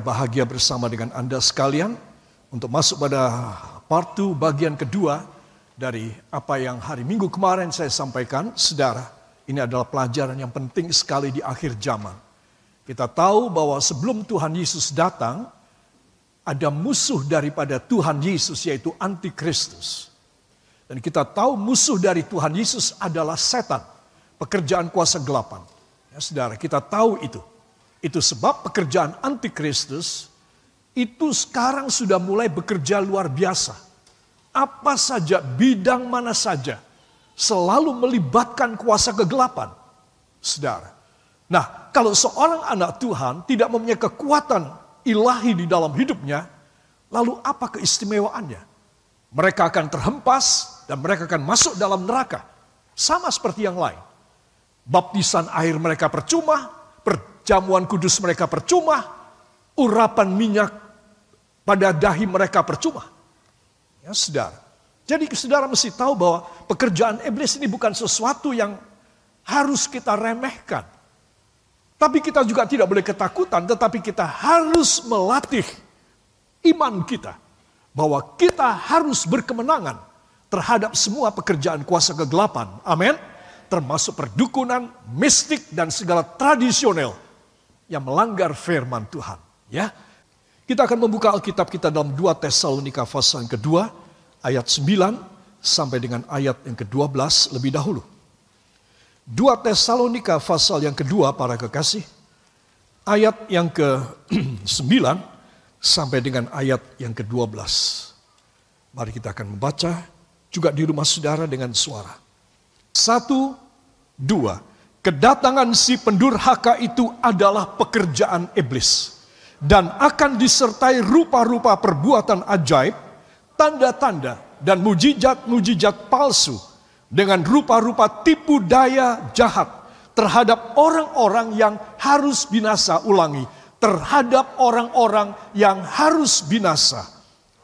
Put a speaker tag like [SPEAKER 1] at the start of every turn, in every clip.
[SPEAKER 1] Berbahagia bersama dengan Anda sekalian untuk masuk pada part 2 bagian kedua dari apa yang hari Minggu kemarin saya sampaikan. Saudara, ini adalah pelajaran yang penting sekali di akhir zaman. Kita tahu bahwa sebelum Tuhan Yesus datang, ada musuh daripada Tuhan Yesus yaitu antikristus. Dan kita tahu musuh dari Tuhan Yesus adalah setan, pekerjaan kuasa gelapan. Ya, saudara, kita tahu itu. Itu sebab pekerjaan antikristus itu sekarang sudah mulai bekerja luar biasa. Apa saja, bidang mana saja, selalu melibatkan kuasa kegelapan. Saudara. Nah, kalau seorang anak Tuhan tidak mempunyai kekuatan ilahi di dalam hidupnya, lalu apa keistimewaannya? Mereka akan terhempas dan mereka akan masuk dalam neraka. Sama seperti yang lain. Baptisan air mereka percuma, jamuan kudus mereka percuma, urapan minyak pada dahi mereka percuma. Ya, saudara. Jadi saudara mesti tahu bahwa pekerjaan iblis ini bukan sesuatu yang harus kita remehkan. Tapi kita juga tidak boleh ketakutan, tetapi kita harus melatih iman kita. Bahwa kita harus berkemenangan terhadap semua pekerjaan kuasa kegelapan. Amin. Termasuk perdukunan, mistik, dan segala tradisional yang melanggar firman Tuhan. Ya, kita akan membuka Alkitab kita dalam 2 Tesalonika pasal yang kedua, ayat 9 sampai dengan ayat yang ke-12 lebih dahulu. 2 Tesalonika pasal yang kedua para kekasih, ayat yang ke-9 sampai dengan ayat yang ke-12. Mari kita akan membaca juga di rumah saudara dengan suara. Satu, dua. Kedatangan si pendurhaka itu adalah pekerjaan iblis dan akan disertai rupa-rupa perbuatan ajaib, tanda-tanda dan mujizat-mujizat palsu dengan rupa-rupa tipu daya jahat terhadap orang-orang yang harus binasa ulangi, terhadap orang-orang yang harus binasa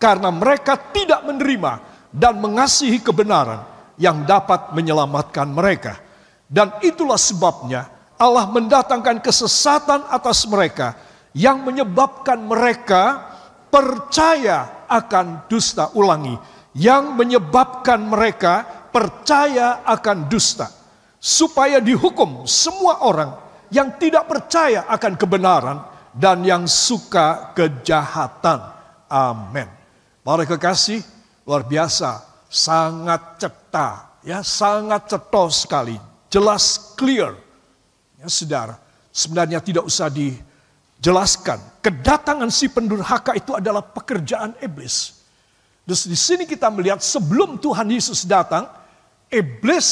[SPEAKER 1] karena mereka tidak menerima dan mengasihi kebenaran yang dapat menyelamatkan mereka. Dan itulah sebabnya Allah mendatangkan kesesatan atas mereka yang menyebabkan mereka percaya akan dusta ulangi. Yang menyebabkan mereka percaya akan dusta. Supaya dihukum semua orang yang tidak percaya akan kebenaran dan yang suka kejahatan. Amin. Para kekasih, luar biasa, sangat cetar, ya sangat cetos sekali jelas, clear. Ya, saudara, sebenarnya tidak usah dijelaskan. Kedatangan si pendurhaka itu adalah pekerjaan iblis. Terus di sini kita melihat sebelum Tuhan Yesus datang, iblis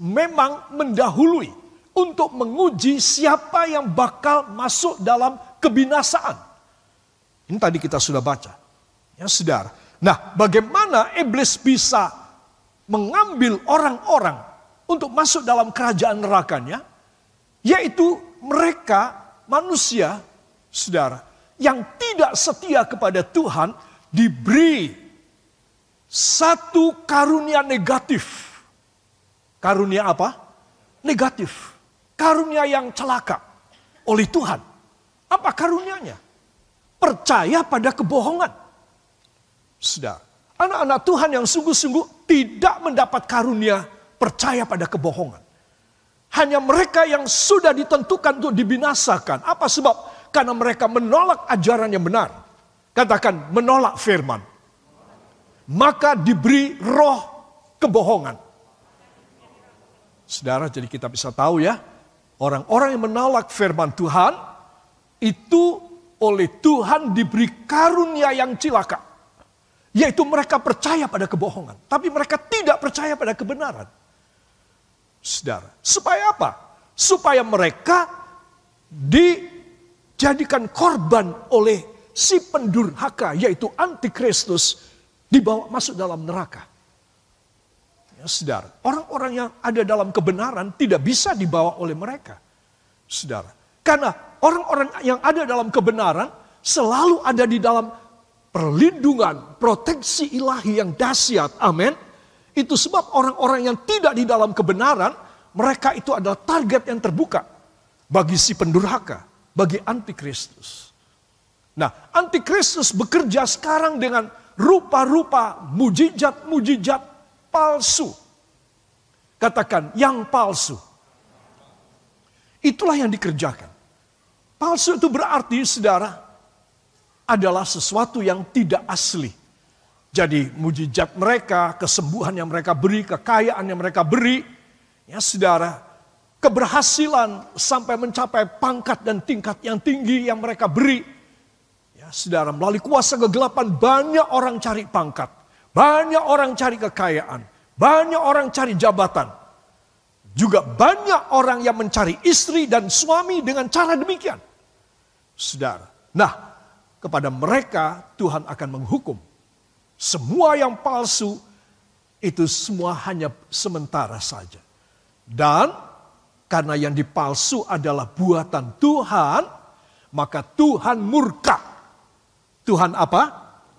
[SPEAKER 1] memang mendahului untuk menguji siapa yang bakal masuk dalam kebinasaan. Ini tadi kita sudah baca. Ya, saudara. Nah, bagaimana iblis bisa mengambil orang-orang untuk masuk dalam kerajaan nerakanya, yaitu mereka manusia, saudara, yang tidak setia kepada Tuhan diberi satu karunia negatif. Karunia apa? Negatif. Karunia yang celaka oleh Tuhan. Apa karunianya? Percaya pada kebohongan. Saudara, anak-anak Tuhan yang sungguh-sungguh tidak mendapat karunia percaya pada kebohongan. Hanya mereka yang sudah ditentukan untuk dibinasakan. Apa sebab? Karena mereka menolak ajaran yang benar. Katakan menolak firman. Maka diberi roh kebohongan. Saudara, jadi kita bisa tahu ya, orang-orang yang menolak firman Tuhan itu oleh Tuhan diberi karunia yang cilaka. Yaitu mereka percaya pada kebohongan, tapi mereka tidak percaya pada kebenaran. Saudara, supaya apa? Supaya mereka dijadikan korban oleh si pendurhaka yaitu antikristus dibawa masuk dalam neraka. Ya, saudara, orang-orang yang ada dalam kebenaran tidak bisa dibawa oleh mereka. Saudara, karena orang-orang yang ada dalam kebenaran selalu ada di dalam perlindungan, proteksi ilahi yang dahsyat. Amin itu sebab orang-orang yang tidak di dalam kebenaran, mereka itu adalah target yang terbuka bagi si pendurhaka, bagi antikristus. Nah, antikristus bekerja sekarang dengan rupa-rupa mujizat-mujizat palsu. Katakan yang palsu. Itulah yang dikerjakan. Palsu itu berarti saudara adalah sesuatu yang tidak asli. Jadi mujizat mereka, kesembuhan yang mereka beri, kekayaan yang mereka beri, ya saudara, keberhasilan sampai mencapai pangkat dan tingkat yang tinggi yang mereka beri. Ya saudara, melalui kuasa kegelapan banyak orang cari pangkat, banyak orang cari kekayaan, banyak orang cari jabatan. Juga banyak orang yang mencari istri dan suami dengan cara demikian. Saudara. Nah, kepada mereka Tuhan akan menghukum. Semua yang palsu itu semua hanya sementara saja. Dan karena yang dipalsu adalah buatan Tuhan, maka Tuhan murka. Tuhan apa?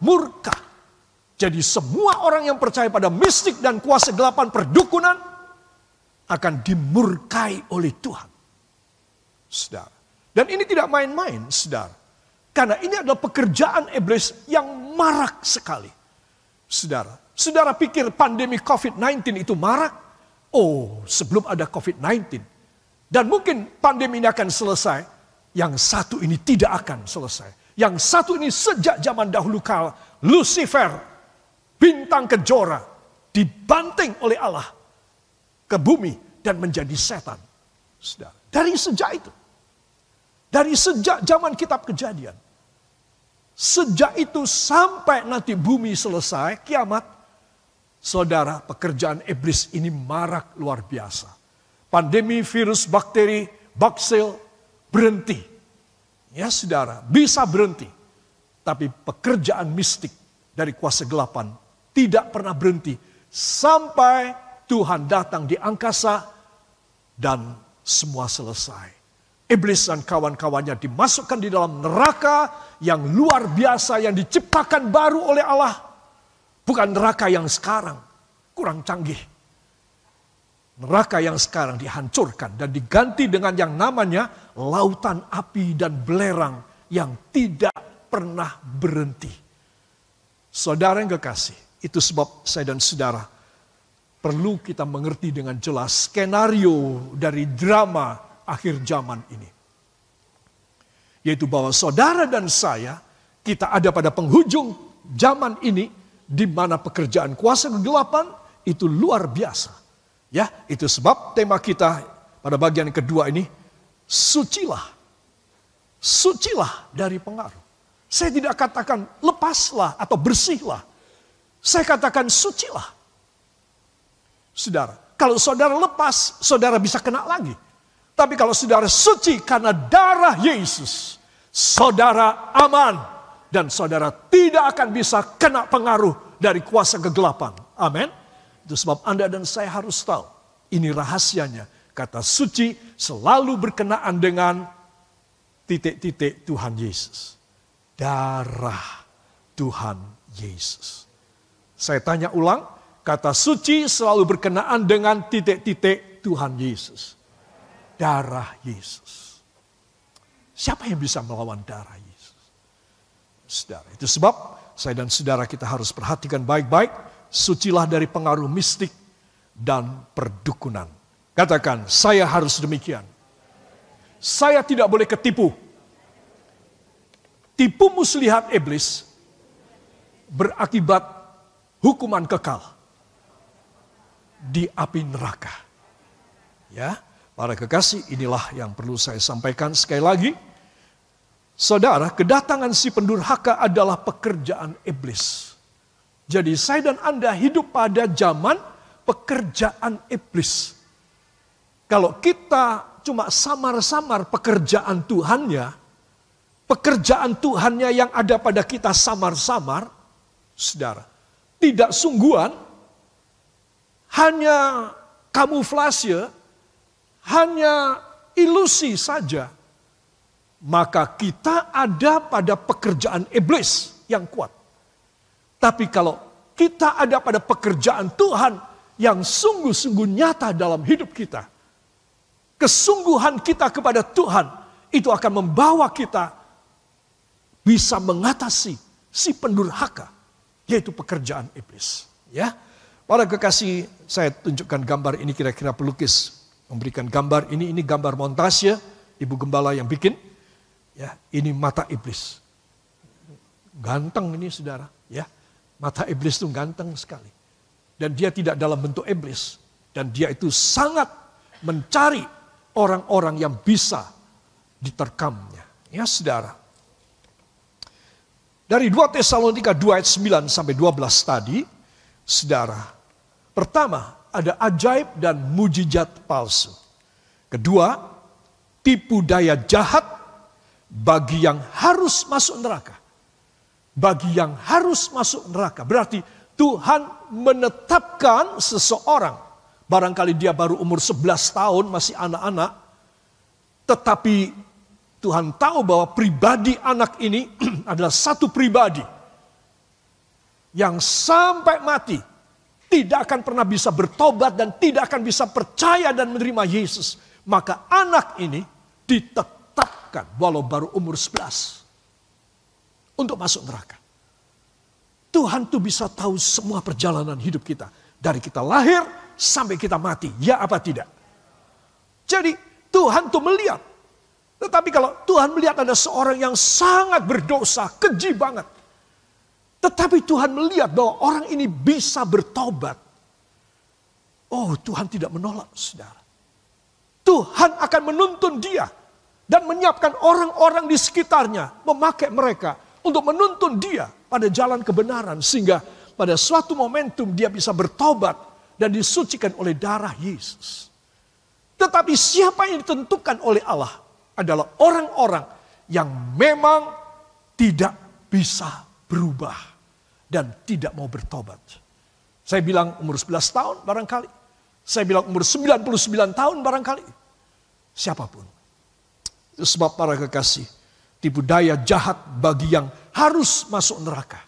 [SPEAKER 1] Murka. Jadi semua orang yang percaya pada mistik dan kuasa gelapan perdukunan akan dimurkai oleh Tuhan. Saudara. Dan ini tidak main-main, saudara. Karena ini adalah pekerjaan iblis yang marak sekali. Saudara, saudara pikir pandemi COVID-19 itu marak? Oh, sebelum ada COVID-19. Dan mungkin pandemi ini akan selesai. Yang satu ini tidak akan selesai. Yang satu ini sejak zaman dahulu kala, Lucifer, bintang kejora, dibanting oleh Allah ke bumi dan menjadi setan. Dari sejak itu. Dari sejak zaman kitab kejadian. Sejak itu sampai nanti bumi selesai, kiamat. Saudara, pekerjaan iblis ini marak luar biasa. Pandemi virus, bakteri, baksil berhenti. Ya saudara, bisa berhenti. Tapi pekerjaan mistik dari kuasa gelapan tidak pernah berhenti. Sampai Tuhan datang di angkasa dan semua selesai. Iblis dan kawan-kawannya dimasukkan di dalam neraka yang luar biasa yang diciptakan baru oleh Allah. Bukan neraka yang sekarang, kurang canggih. Neraka yang sekarang dihancurkan dan diganti dengan yang namanya lautan api dan belerang yang tidak pernah berhenti. Saudara yang kekasih, itu sebab saya dan saudara perlu kita mengerti dengan jelas skenario dari drama akhir zaman ini. Yaitu bahwa saudara dan saya, kita ada pada penghujung zaman ini, di mana pekerjaan kuasa kegelapan itu luar biasa. Ya, itu sebab tema kita pada bagian kedua ini, sucilah. Sucilah dari pengaruh. Saya tidak katakan lepaslah atau bersihlah. Saya katakan sucilah. Saudara, kalau saudara lepas, saudara bisa kena lagi. Tapi kalau saudara suci karena darah Yesus, saudara aman dan saudara tidak akan bisa kena pengaruh dari kuasa kegelapan. Amin. Itu sebab Anda dan saya harus tahu. Ini rahasianya. Kata suci selalu berkenaan dengan titik-titik Tuhan Yesus. Darah Tuhan Yesus. Saya tanya ulang, Kata suci selalu berkenaan dengan titik-titik Tuhan Yesus. Darah Yesus. Siapa yang bisa melawan darah Yesus? Saudara, itu sebab saya dan saudara kita harus perhatikan baik-baik. Sucilah dari pengaruh mistik dan perdukunan. Katakan, saya harus demikian. Saya tidak boleh ketipu. Tipu muslihat iblis berakibat hukuman kekal di api neraka. Ya, para kekasih, inilah yang perlu saya sampaikan sekali lagi. Saudara, kedatangan si pendurhaka adalah pekerjaan iblis. Jadi saya dan Anda hidup pada zaman pekerjaan iblis. Kalau kita cuma samar-samar pekerjaan Tuhannya, pekerjaan Tuhannya yang ada pada kita samar-samar, saudara, tidak sungguhan, hanya kamuflase, hanya ilusi saja, maka kita ada pada pekerjaan iblis yang kuat. Tapi kalau kita ada pada pekerjaan Tuhan yang sungguh-sungguh nyata dalam hidup kita, kesungguhan kita kepada Tuhan itu akan membawa kita bisa mengatasi si pendurhaka, yaitu pekerjaan iblis. Ya, para kekasih, saya tunjukkan gambar ini kira-kira pelukis memberikan gambar ini, ini gambar montase, ibu gembala yang bikin. Ya, ini mata iblis. Ganteng ini saudara, ya. Mata iblis itu ganteng sekali. Dan dia tidak dalam bentuk iblis. Dan dia itu sangat mencari orang-orang yang bisa diterkamnya. Ya saudara. Dari 2 Tesalonika 2 ayat 9 sampai 12 tadi, saudara. Pertama, ada ajaib dan mujizat palsu. Kedua, tipu daya jahat bagi yang harus masuk neraka. Bagi yang harus masuk neraka. Berarti Tuhan menetapkan seseorang Barangkali dia baru umur 11 tahun, masih anak-anak. Tetapi Tuhan tahu bahwa pribadi anak ini adalah satu pribadi yang sampai mati tidak akan pernah bisa bertobat dan tidak akan bisa percaya dan menerima Yesus. Maka anak ini ditetapkan walau baru umur 11 untuk masuk neraka. Tuhan tuh bisa tahu semua perjalanan hidup kita. Dari kita lahir sampai kita mati. Ya apa tidak? Jadi Tuhan tuh melihat. Tetapi kalau Tuhan melihat ada seorang yang sangat berdosa, keji banget. Tetapi Tuhan melihat bahwa orang ini bisa bertobat. Oh Tuhan tidak menolak saudara. Tuhan akan menuntun dia. Dan menyiapkan orang-orang di sekitarnya. Memakai mereka untuk menuntun dia pada jalan kebenaran. Sehingga pada suatu momentum dia bisa bertobat dan disucikan oleh darah Yesus. Tetapi siapa yang ditentukan oleh Allah adalah orang-orang yang memang tidak bisa berubah dan tidak mau bertobat. Saya bilang umur 11 tahun barangkali. Saya bilang umur 99 tahun barangkali. Siapa pun. Itu sebab para kekasih. Tipu daya jahat bagi yang harus masuk neraka.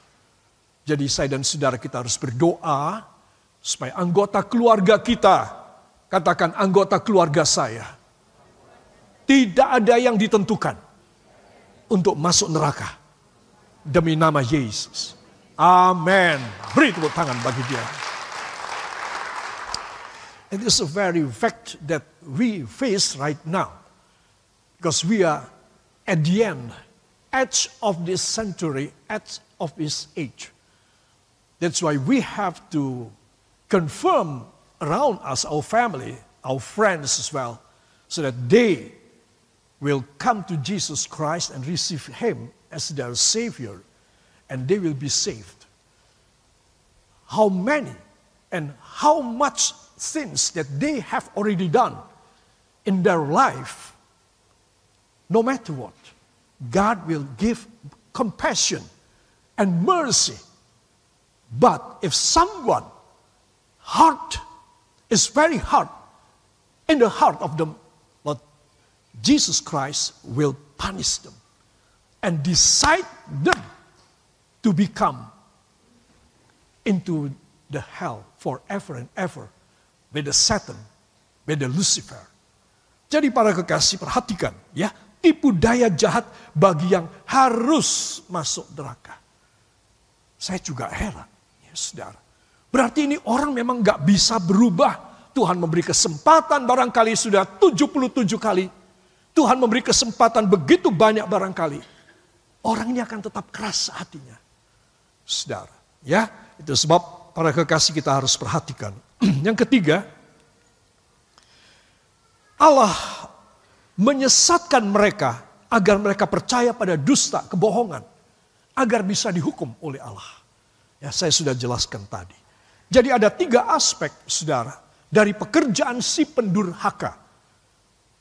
[SPEAKER 1] Jadi saya dan saudara kita harus berdoa Supaya anggota keluarga kita, katakan anggota keluarga saya, tidak ada yang ditentukan untuk masuk neraka demi nama Yesus. Amin. Beri tepuk tangan bagi dia. It is a very fact that we face right now. Because we are at the end, edge of this century, edge of this age. That's why we have to confirm around us, our family, our friends as well, so that they will come to Jesus Christ and receive Him as their Savior, and they will be saved. How many and how much sins that they have already done in their life, no matter what, God will give compassion and mercy. But if someone heart is very hard in the heart of them, but Jesus Christ will punish them and decide them to become into the hell forever and ever with the Satan, with the Lucifer. Jadi para kekasih perhatikan ya, tipu daya jahat bagi yang harus masuk neraka. Saya juga heran, ya saudara. Berarti ini orang memang gak bisa berubah. Tuhan memberi kesempatan barangkali sudah 77 kali. Tuhan memberi kesempatan begitu banyak barangkali. Orang ini akan tetap keras hatinya. Saudara, ya, itu sebab para kekasih kita harus perhatikan. Yang ketiga, Allah menyesatkan mereka agar mereka percaya pada dusta, kebohongan, agar bisa dihukum oleh Allah. Ya, saya sudah jelaskan tadi. Jadi ada tiga aspek, saudara, dari pekerjaan si pendurhaka.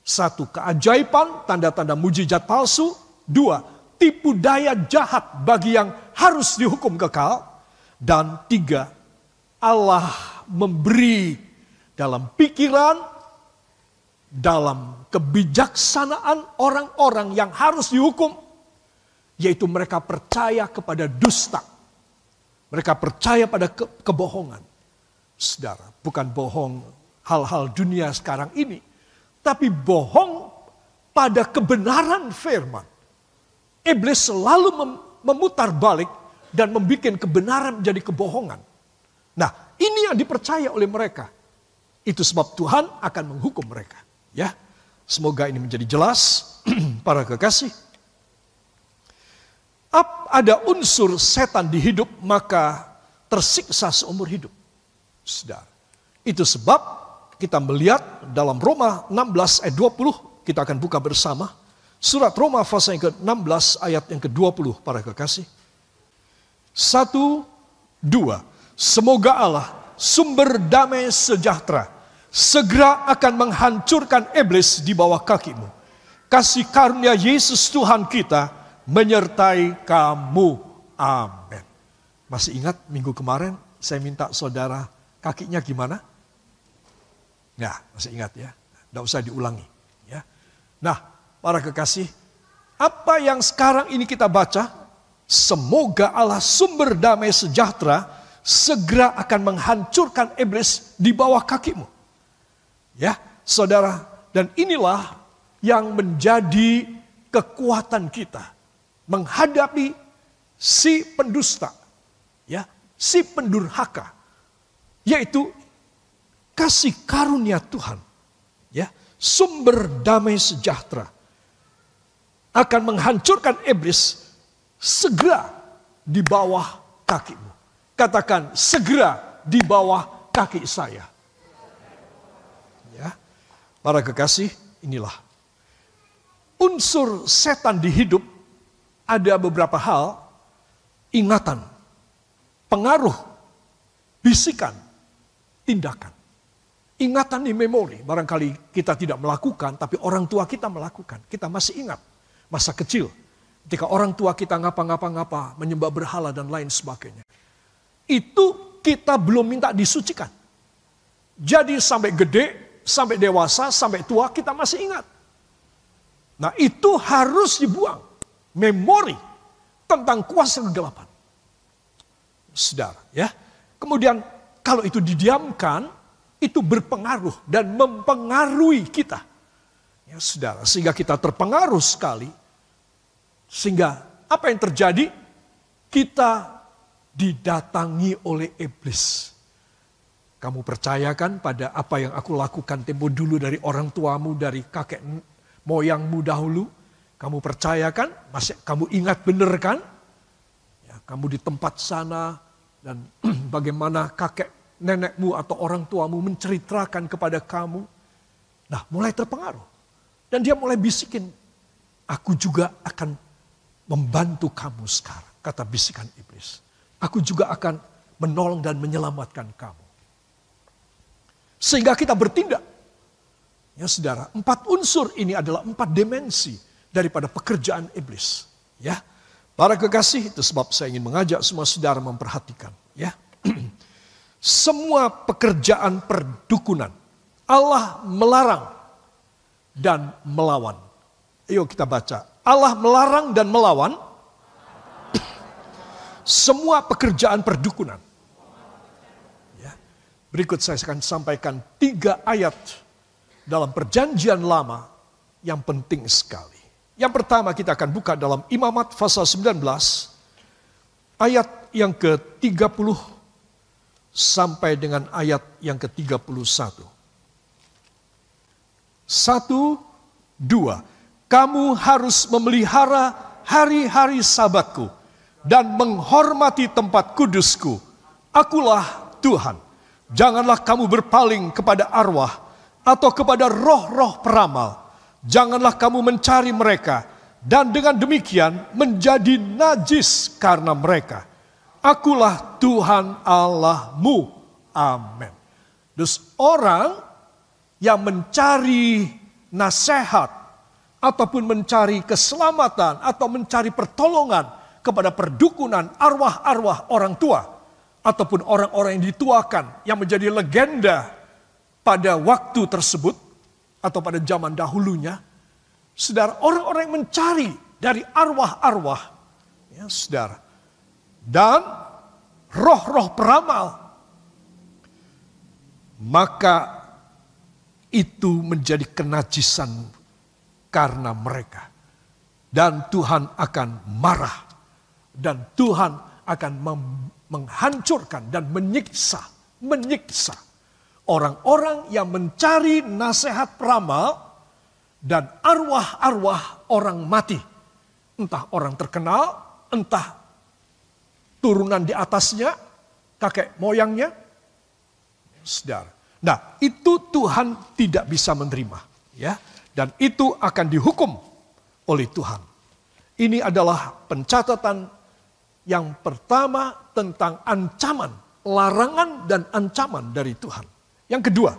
[SPEAKER 1] Satu, keajaiban, tanda-tanda mujizat palsu. Dua, tipu daya jahat bagi yang harus dihukum kekal. Dan tiga, Allah memberi dalam pikiran, dalam kebijaksanaan orang-orang yang harus dihukum, yaitu mereka percaya kepada dusta mereka percaya pada ke kebohongan. Saudara, bukan bohong hal-hal dunia sekarang ini. Tapi bohong pada kebenaran firman. Iblis selalu memutar balik dan membuat kebenaran menjadi kebohongan. Nah, ini yang dipercaya oleh mereka. Itu sebab Tuhan akan menghukum mereka. Ya, semoga ini menjadi jelas para kekasih. Ada unsur setan di hidup maka tersiksa seumur hidup. Sudah. Itu sebab kita melihat dalam Roma 16 ayat 20 kita akan buka bersama surat Roma pasal yang ke-16 ayat yang ke-20 para kekasih. Satu, dua. Semoga Allah sumber damai sejahtera segera akan menghancurkan iblis di bawah kakimu. Kasih karunia Yesus Tuhan kita menyertai kamu. Amin. Masih ingat minggu kemarin saya minta saudara kakinya gimana? Ya, masih ingat ya. Tidak usah diulangi. Ya. Nah, para kekasih, apa yang sekarang ini kita baca Semoga Allah sumber damai sejahtera segera akan menghancurkan iblis di bawah kakimu. Ya, saudara, dan inilah yang menjadi kekuatan kita menghadapi si pendusta, ya, si pendurhaka, yaitu kasih karunia Tuhan, ya, sumber damai sejahtera akan menghancurkan iblis segera di bawah kakimu. Katakan segera di bawah kaki saya. Ya. Para kekasih, inilah unsur setan di hidup ada beberapa hal ingatan, pengaruh, bisikan, tindakan. Ingatan di memori, barangkali kita tidak melakukan, tapi orang tua kita melakukan. Kita masih ingat masa kecil, Ketika orang tua kita ngapa-ngapa-ngapa, menyembah berhala dan lain sebagainya. Itu kita belum minta disucikan. Jadi sampai gede, sampai dewasa, sampai tua kita masih ingat. Nah itu harus dibuang. Memori tentang kuasa kegelapan. Saudara ya. Kemudian kalau itu didiamkan, itu berpengaruh dan mempengaruhi kita. Ya saudara, sehingga kita terpengaruh sekali sehingga apa yang terjadi? Kita didatangi oleh iblis. Kamu percayakan pada apa yang aku lakukan tempo dulu dari orang tuamu, dari kakek moyangmu dahulu? Kamu percayakan? Masih kamu ingat benar kan? Ya, kamu di tempat sana dan bagaimana kakek nenekmu atau orang tuamu menceritakan kepada kamu. Nah, mulai terpengaruh. Dan dia mulai bisikin, aku juga akan membantu kamu sekarang, kata bisikan iblis. Aku juga akan menolong dan menyelamatkan kamu. Sehingga kita bertindak. Ya saudara, empat unsur ini adalah empat dimensi daripada pekerjaan iblis. Ya, Para kekasih, itu sebab saya ingin mengajak semua saudara memperhatikan. Ya, Semua pekerjaan perdukunan, Allah melarang dan melawan. Ayo kita baca Allah melarang dan melawan semua pekerjaan perdukunan. Ya. Berikut saya akan sampaikan tiga ayat dalam perjanjian lama yang penting sekali. Yang pertama kita akan buka dalam Imamat pasal 19 ayat yang ke-30 sampai dengan ayat yang ke-31. Satu, dua kamu harus memelihara hari-hari sabatku dan menghormati tempat kudusku. Akulah Tuhan. Janganlah kamu berpaling kepada arwah atau kepada roh-roh peramal. Janganlah kamu mencari mereka dan dengan demikian menjadi najis karena mereka. Akulah Tuhan Allahmu. Amin. Dus orang yang mencari nasihat ataupun mencari keselamatan atau mencari pertolongan kepada perdukunan arwah-arwah orang tua ataupun orang-orang yang dituakan yang menjadi legenda pada waktu tersebut atau pada zaman dahulunya saudara orang-orang yang mencari dari arwah-arwah ya saudara dan roh-roh peramal maka itu menjadi kenajisan karena mereka. dan Tuhan akan marah dan Tuhan akan menghancurkan dan menyiksa, menyiksa orang-orang yang mencari nasihat peramal dan arwah-arwah orang mati. Entah orang terkenal, entah turunan di atasnya, kakek moyangnya. Saudara. Nah, itu Tuhan tidak bisa menerima, ya. Dan itu akan dihukum oleh Tuhan. Ini adalah pencatatan yang pertama tentang ancaman, larangan dan ancaman dari Tuhan. Yang kedua,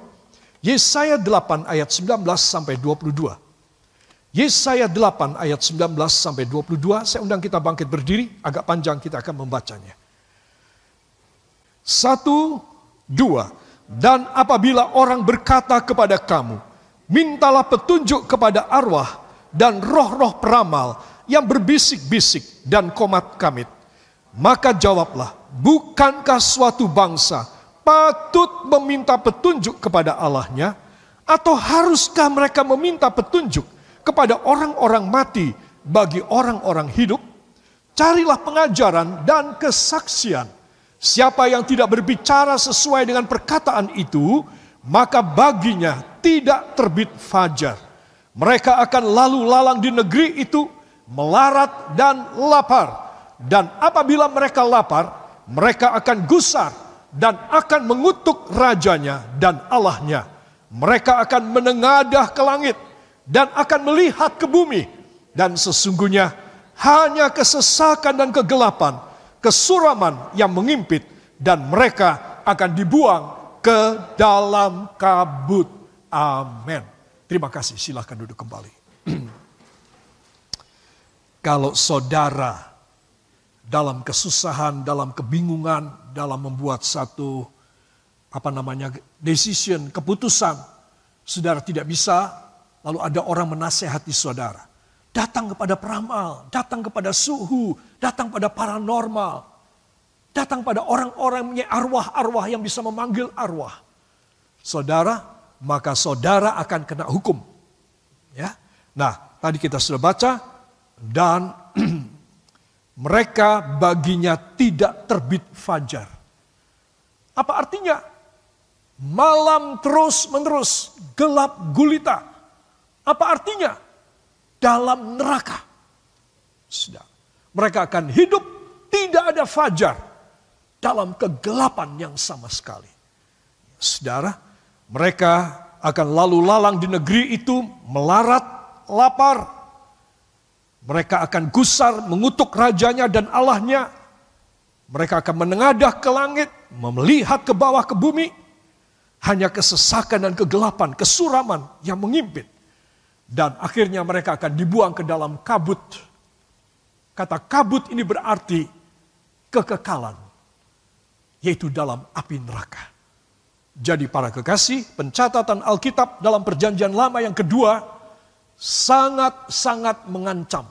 [SPEAKER 1] Yesaya 8 ayat 19 sampai 22. Yesaya 8 ayat 19 sampai 22, saya undang kita bangkit berdiri, agak panjang kita akan membacanya. Satu, dua. Dan apabila orang berkata kepada kamu, mintalah petunjuk kepada arwah dan roh-roh peramal yang berbisik-bisik dan komat kamit. Maka jawablah, bukankah suatu bangsa patut meminta petunjuk kepada Allahnya? Atau haruskah mereka meminta petunjuk kepada orang-orang mati bagi orang-orang hidup? Carilah pengajaran dan kesaksian. Siapa yang tidak berbicara sesuai dengan perkataan itu, maka baginya tidak terbit fajar. Mereka akan lalu lalang di negeri itu, melarat dan lapar. Dan apabila mereka lapar, mereka akan gusar dan akan mengutuk rajanya dan Allahnya. Mereka akan menengadah ke langit dan akan melihat ke bumi. Dan sesungguhnya hanya kesesakan dan kegelapan, kesuraman yang mengimpit dan mereka akan dibuang ke dalam kabut. Amin. Terima kasih, silahkan duduk kembali. Kalau saudara dalam kesusahan, dalam kebingungan, dalam membuat satu apa namanya decision, keputusan, saudara tidak bisa, lalu ada orang menasehati saudara. Datang kepada peramal, datang kepada suhu, datang pada paranormal, datang pada orang-orang yang arwah-arwah yang bisa memanggil arwah. Saudara, maka saudara akan kena hukum. Ya. Nah, tadi kita sudah baca dan mereka baginya tidak terbit fajar. Apa artinya? Malam terus menerus, gelap gulita. Apa artinya? Dalam neraka. Sudah. Mereka akan hidup tidak ada fajar dalam kegelapan yang sama sekali. Saudara, mereka akan lalu lalang di negeri itu melarat, lapar, mereka akan gusar mengutuk rajanya dan Allahnya. Mereka akan menengadah ke langit, melihat ke bawah ke bumi. Hanya kesesakan dan kegelapan, kesuraman yang mengimpit. Dan akhirnya mereka akan dibuang ke dalam kabut. Kata kabut ini berarti kekekalan. Yaitu dalam api neraka. Jadi para kekasih, pencatatan Alkitab dalam perjanjian lama yang kedua sangat-sangat mengancam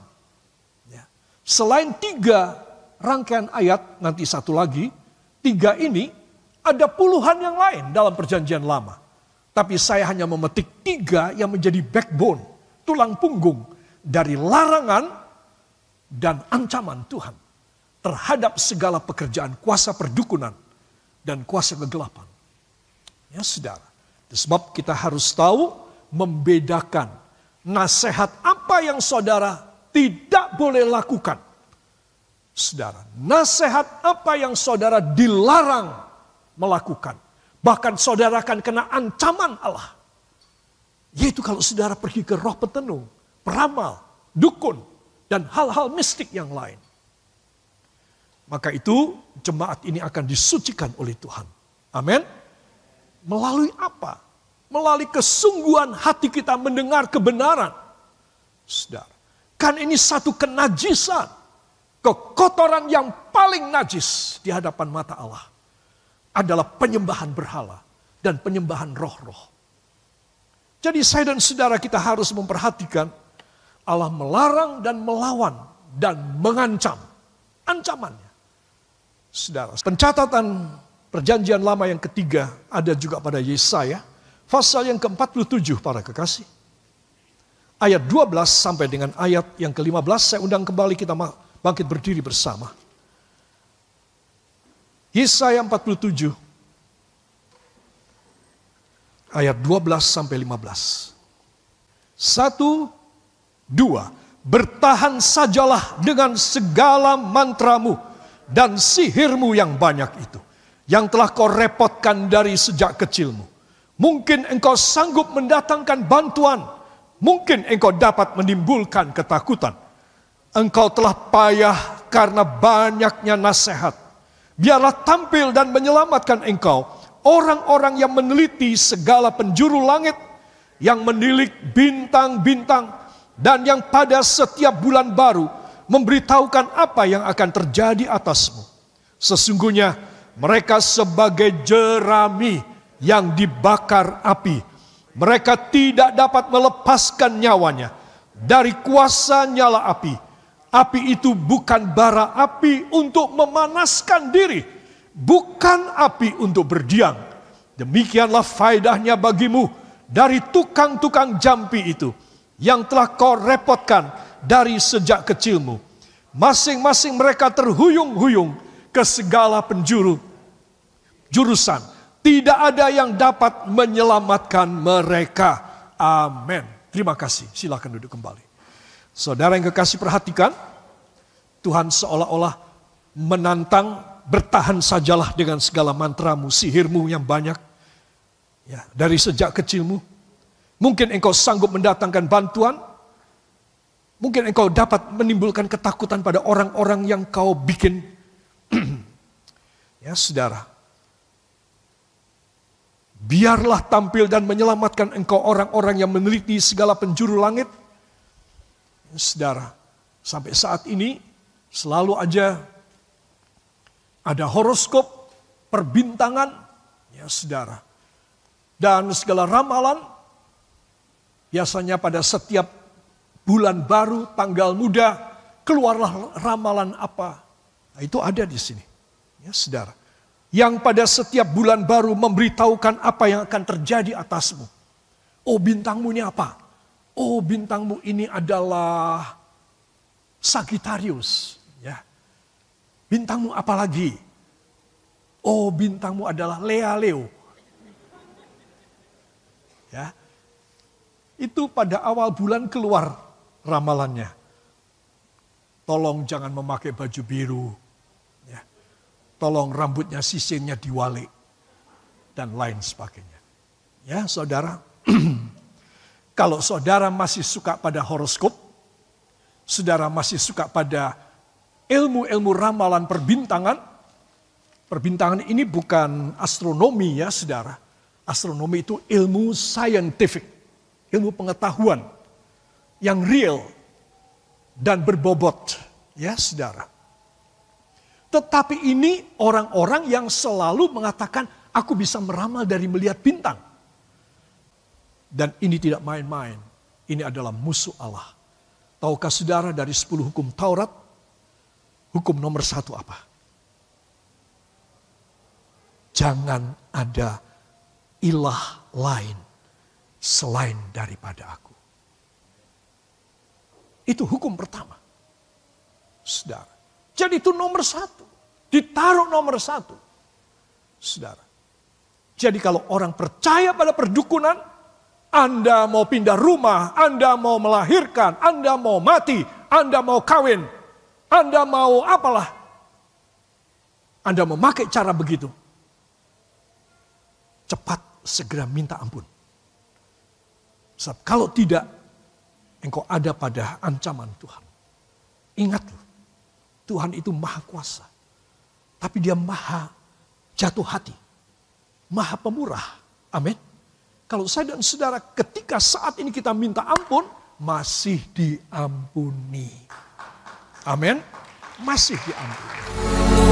[SPEAKER 1] Selain tiga rangkaian ayat, nanti satu lagi, tiga ini ada puluhan yang lain dalam perjanjian lama. Tapi saya hanya memetik tiga yang menjadi backbone, tulang punggung dari larangan dan ancaman Tuhan terhadap segala pekerjaan kuasa perdukunan dan kuasa kegelapan. Ya saudara, sebab kita harus tahu membedakan nasihat apa yang saudara tidak boleh lakukan. Saudara, nasihat apa yang saudara dilarang melakukan. Bahkan saudara akan kena ancaman Allah. Yaitu kalau saudara pergi ke roh petenung, peramal, dukun, dan hal-hal mistik yang lain. Maka itu jemaat ini akan disucikan oleh Tuhan. Amin. Melalui apa? Melalui kesungguhan hati kita mendengar kebenaran. Saudara, Kan ini satu kenajisan. Kekotoran yang paling najis di hadapan mata Allah. Adalah penyembahan berhala dan penyembahan roh-roh. Jadi saya dan saudara kita harus memperhatikan Allah melarang dan melawan dan mengancam. Ancamannya. Saudara, pencatatan perjanjian lama yang ketiga ada juga pada Yesaya. Pasal yang ke-47 para kekasih. ayat 12 sampai dengan ayat yang ke-15 saya undang kembali kita bangkit berdiri bersama. Yesaya 47 ayat 12 sampai 15. Satu, dua, bertahan sajalah dengan segala mantramu dan sihirmu yang banyak itu. Yang telah kau repotkan dari sejak kecilmu. Mungkin engkau sanggup mendatangkan bantuan. Mungkin engkau dapat menimbulkan ketakutan. Engkau telah payah karena banyaknya nasihat. Biarlah tampil dan menyelamatkan engkau. Orang-orang yang meneliti segala penjuru langit yang menilik bintang-bintang dan yang pada setiap bulan baru memberitahukan apa yang akan terjadi atasmu. Sesungguhnya mereka sebagai jerami yang dibakar api. Mereka tidak dapat melepaskan nyawanya dari kuasa nyala api. Api itu bukan bara api untuk memanaskan diri, bukan api untuk berdiam. Demikianlah faedahnya bagimu dari tukang-tukang jampi itu yang telah kau repotkan dari sejak kecilmu. Masing-masing mereka terhuyung-huyung ke segala penjuru jurusan. Tidak ada yang dapat menyelamatkan mereka. Amin. Terima kasih. Silakan duduk kembali. Saudara yang kekasih perhatikan, Tuhan seolah-olah menantang bertahan sajalah dengan segala mantramu, sihirmu yang banyak Ya, dari sejak kecilmu. Mungkin engkau sanggup mendatangkan bantuan. Mungkin engkau dapat menimbulkan ketakutan pada orang-orang yang kau bikin. ya, saudara. Biarlah tampil dan menyelamatkan engkau orang-orang yang meneliti segala penjuru langit. Saudara, sampai saat ini selalu aja ada horoskop, perbintangan, ya saudara dan segala ramalan biasanya pada setiap bulan baru, tanggal muda, keluarlah ramalan apa. Nah, itu ada di sini. Ya, saudara. Yang pada setiap bulan baru memberitahukan apa yang akan terjadi atasmu. Oh bintangmu ini apa? Oh bintangmu ini adalah Sagittarius. Ya. Bintangmu apa lagi? Oh bintangmu adalah Lea Leo. Ya. Itu pada awal bulan keluar ramalannya. Tolong jangan memakai baju biru. Ya. Tolong rambutnya sisirnya diwali. Dan lain sebagainya. Ya saudara. Kalau saudara masih suka pada horoskop. Saudara masih suka pada ilmu-ilmu ramalan perbintangan. Perbintangan ini bukan astronomi ya saudara Astronomi itu ilmu scientific, ilmu pengetahuan yang real dan berbobot, ya saudara. Tetapi ini orang-orang yang selalu mengatakan, aku bisa meramal dari melihat bintang. Dan ini tidak main-main, ini adalah musuh Allah. Tahukah saudara dari 10 hukum Taurat, hukum nomor satu apa? Jangan ada ilah lain selain daripada aku. Itu hukum pertama. Saudara. Jadi itu nomor satu. Ditaruh nomor satu. Saudara. Jadi kalau orang percaya pada perdukunan, Anda mau pindah rumah, Anda mau melahirkan, Anda mau mati, Anda mau kawin, Anda mau apalah. Anda memakai cara begitu. Cepat segera minta ampun. Sebab kalau tidak, engkau ada pada ancaman Tuhan. Ingat loh, Tuhan itu maha kuasa. Tapi dia maha jatuh hati. Maha pemurah. Amin. Kalau saya dan saudara ketika saat ini kita minta ampun, masih diampuni. Amin. Masih diampuni.